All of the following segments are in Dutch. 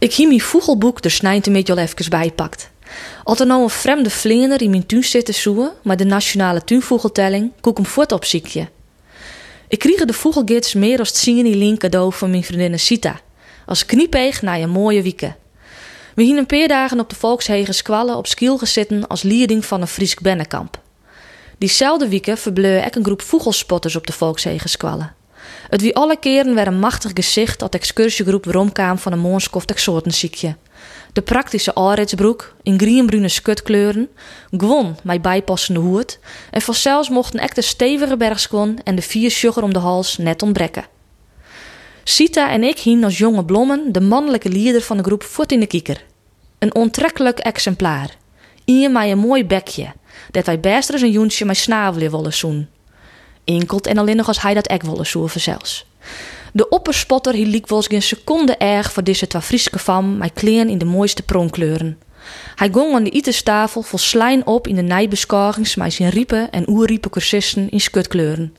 Ik hie mijn vogelboek er snijnt een beetje al even bijpakt. Als er nou een vreemde vlinder in mijn tuin zit te zoeken, maar de nationale tuinvogeltelling, koek hem voort op ziekje. Ik kreeg de vogelgids meer als in link cadeau van mijn vriendin Sita. Als kniepeeg na een mooie wieken. We hien een paar dagen op de Volkshegen squallen op skiel gezitten als leiding van een Friesk Bennenkamp. Diezelfde weken verbleu ik een groep vogelspotters op de Volkshegen squallen. Het wie alle keren weer een machtig gezicht dat excursiegroep romkwam van een moonskoft exotenziekje. De praktische arbeidensbroek in groenbrune skutkleuren, gwon met bijpassende hoed en vanzelfs mochten ek de stevige bergskwon en de vier sugar om de hals net ontbreken. Sita en ik hien als jonge blommen de mannelijke leider van de groep voet in de kieker. Een onttrekkelijk exemplaar. Ien mij een mooi bekje, dat wij best een joentje met snavel willen zoen. Inkelt en alleen nog als hij dat ek zoeken zelfs. De opperspotter hield wel geen seconde erg voor deze twee Frieske fam, met kleren in de mooiste pronkkleuren. Hij gong aan de itestafel vol slijn op in de nijbeschorings met zijn riepen en oerriepen cursisten in skutkleuren.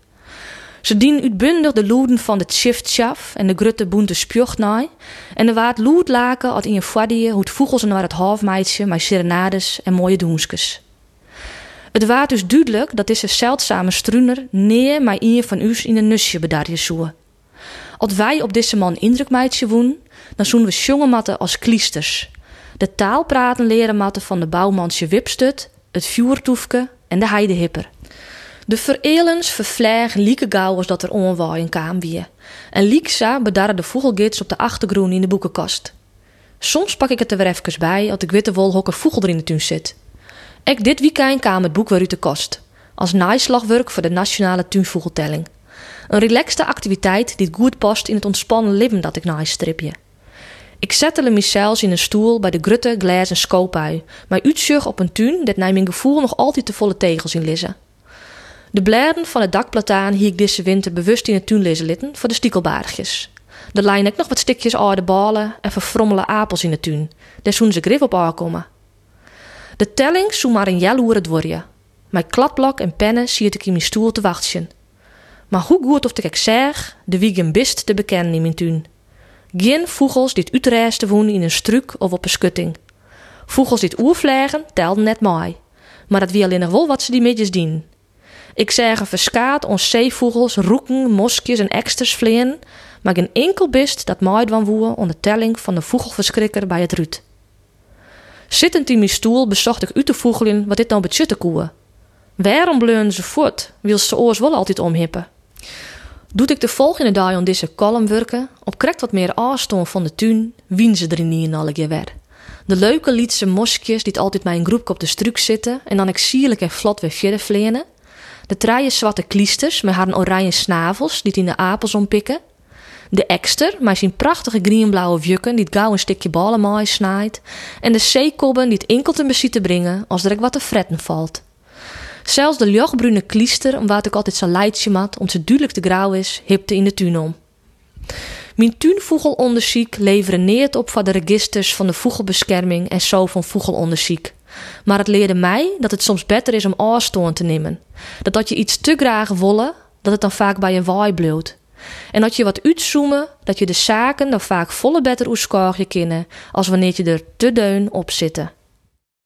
Ze dien uitbundig de loeden van het shiftschaf en de grutte boente spjocht naai. En de waard loed laken had in je fadie hoe het vogels naar het halfmeidje met serenades en mooie doenskes. Het waard dus duidelijk dat deze zeldzame struner neer maar een van us in een nusje bedarje zoe. Als wij op deze man indruk meidje woen, dan zoen we jonge als kliesters. De taal praten leren matten van de bouwmansje wipstut, het vuurtoefke en de heidehipper. De verelens vervleg lieke gauw als dat er onwaaien kwam wie. En lieksa bedarre de vogelgids op de achtergroen in de boekenkast. Soms pak ik het er weer even bij, als ik witte wol hokker vogel er in de tuin zit. Ek dit weekend kwam het boek weer uit de kost. Als naaislagwerk voor de nationale tuinvogeltelling. Een relaxte activiteit die goed past in het ontspannen leven dat ik naaistripje. Ik zette mezelf in een stoel bij de grutte glazen skoopui, maar uitzicht op een tuin dat naar mijn gevoel nog altijd te volle tegels in lissen. De bladen van het dakplataan hier ik deze winter bewust in het tuin lezen litten voor de stiekelbaardigjes. Er lijn ik nog wat stikjes oude balen en verfrommelde apels in de tuin. Daar zoen ze grif op aankomen. De telling zou maar een jaloer worden. Mijn kladblok en pennen zie ik in mijn stoel te wachten. Maar hoe goed of ik zeg, de wiegen bist te bekennen in mijn tuin. Geen vogels dit uitreisten wonen in een struik of op een schutting. Vogels dit oervliegen telden net mooi. Maar dat wie alleen nog wel wat ze die midjes dienen. Ik zeg verskaat ons zeevogels, roeken, moskjes en eksters vleien, maar geen enkel bist dat mooi van woe onder telling van de vogelverschrikker bij het ruut. Zittend in mijn stoel bezocht ik u te voegelen wat dit nou betjutte koe. Waarom bleuren ze voort, wil ze oors wel altijd omhippen? Doet ik de volgende dag aan deze werken, op krekt wat meer afstand van de tuin, wien ze er in niet alle keer weer. De leuke lietse moskjes die altijd bij een groepje op de struik zitten en dan ik sierlijk en vlot weer verder. De traaie zwarte kliesters met haar oranje snavels die in de apels ompikken. De ekster met zijn prachtige greenblauwe vjukken die het gauw een stukje ballen snijdt. En de zeekobben die het enkel te bezitten brengen als er wat te fretten valt. Zelfs de lichtbrune kliester, om wat ik altijd zo leidje mat, om ze duidelijk te grauw is, hipte in de tuin om. Mijn tuinvogelonderzoek leveren neert op van de registers van de vogelbescherming en zo van vogelonderzoek. Maar het leerde mij dat het soms beter is om afstand te nemen. Dat dat je iets te graag willen, dat het dan vaak bij je waai bloot. En dat je wat uitzoomen, dat je de zaken dan vaak volle beter oeskoorje kennen, als wanneer je er te deun op zitten.